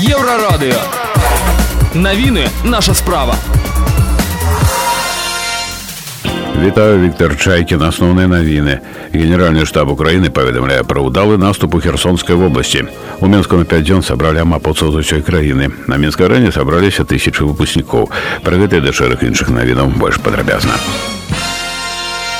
Еврорадио. Новины наша справа. Вітаю Віктор Чайкін. Основні новини. Генеральний штаб України повідомляє про удалий наступ у Херсонской области. У на 5 дней собрали амапаўцаў з усей краіны. На Мінскай арэне сабраліся тысячы выпускнікоў. Пра гэты да шэраг іншых навінаў больш падрабязна.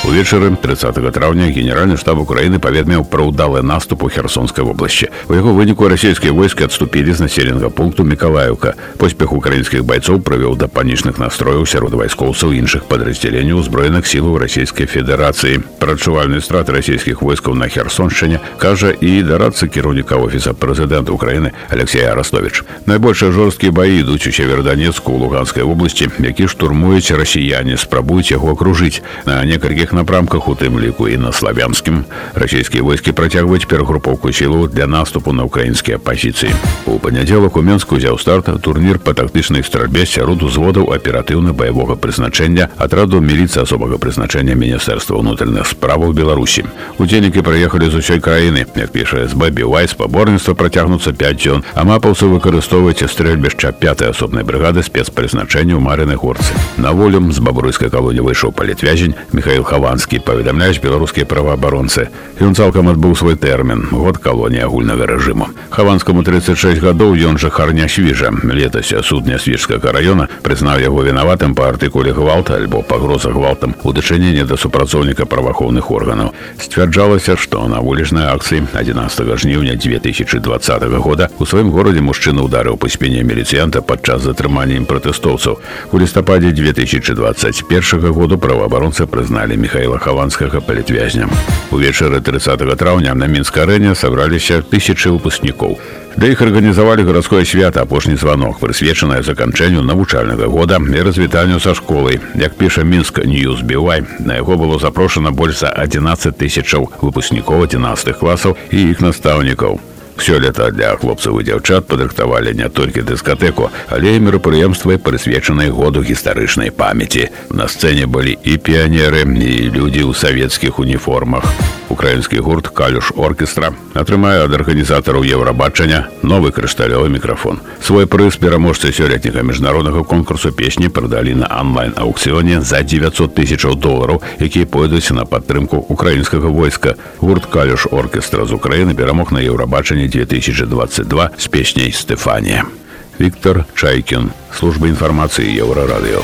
Увечары 30 траўня генеральны штаб Украіны паведаміў пра ўдалы наступ у Херсонскай вобласці. У яго выніку расійскія войскі адступілі з населенага пункту Мікалаюка. Поспех украінскіх байцоў правёў да панічных настрояў сярод вайскоўцаў іншых падраздзяленняў узброеных сілаў расійскай федэрацыі. Пра адчувальны страт расійскіх войскаў на Херсоншчыне кажа і дарацца кіраўніка офіса прэзідэнта Украіны Алексея Арастович. Найбольшыя жорсткія баі ідуць у северданецку ў луганскай вобласці, які штурмуюць расіяне, спрабуюць яго акружыць на некалькіх напрамках у тым ліку і на славянскім. Расійскія войскі працягваюць перагрупоўку сілу для наступу на украінскія пазіцыі. У панядзелак у менску узяў старт турнір па тактычнай стральбе сярод узводаў аператыўна баявога прызначэння атраду міліцыі асобага прызначэння міністэрства ўнутраных справаў беларусі. Удзельнікі праехалі з усёй краіны. Як піша сб бівай спаборніцтва працягнуцца 5 дзён амапаўцы выкарыстоўваюць стрэльбішча пятай асобнай брыгады спецпрызначэння ў марыны горцы. На волю з бабруйскай калоні выйшаў палітвязень михаил хава хаванскі паведамляюць беларускія праваабаронцы ён цалкам адбыў свой тэрмін год калоніі агульнага рэжыму хаванскаму 36 гадоў ён жа харня свіжа летась судня свежскага раёна прызнаў яго вінаватым па артыкуле гвалта альбо пагроза гвалтам у дачыненні да супрацоўніка праваахоўных органаў сцвярджалася што на вулічнай акцыі 11 жніўня 2020 года у сваім горадзе мужчына ударыў па спіне міліцыянта падчас затрымання ім пратэстоўцаў у лістападзе 2021 году праваабаронцы прызналі Михаила хаванскага палітвязня. Увечары 30 траўня на мінскай арэне сабраліся тысячы выпускнікоў. Для іх арганізавалі гарадское свята апошні званок, прысвечанае заканчэнню навучальнага года і развітанню са школай. Як піша мінск Ньюз Бівай, на яго было запрошана больш за 11 тысячаў выпускнікоў 11 класаў і іх настаўнікаў. Сёлета для хлопцаў і дзяўчат падрыхтавалі не толькі дыскатэку, але і мерапрыемствы прысвечанай году гістарычнай памяці. На сцэне былі і піянеры і людзі ў савецкіх уніформах. Украінскі гурт калюш оркестра атрымае ад арганізатараў еўрабачання новы крышталёвы мікрафон. Свой прыз пераможцы сёлетняга міжнароднага конкурсу песні прадалі на онлайн-аукцыёне за 900 тысячаў долараў, якія пойдуць на падтрымку украінскага войска. Гурт калюш оркестра з Украіны перамог на еўрабачанне 2022 с песней «Стефания». Виктор Чайкин. Служба информации Еврорадио.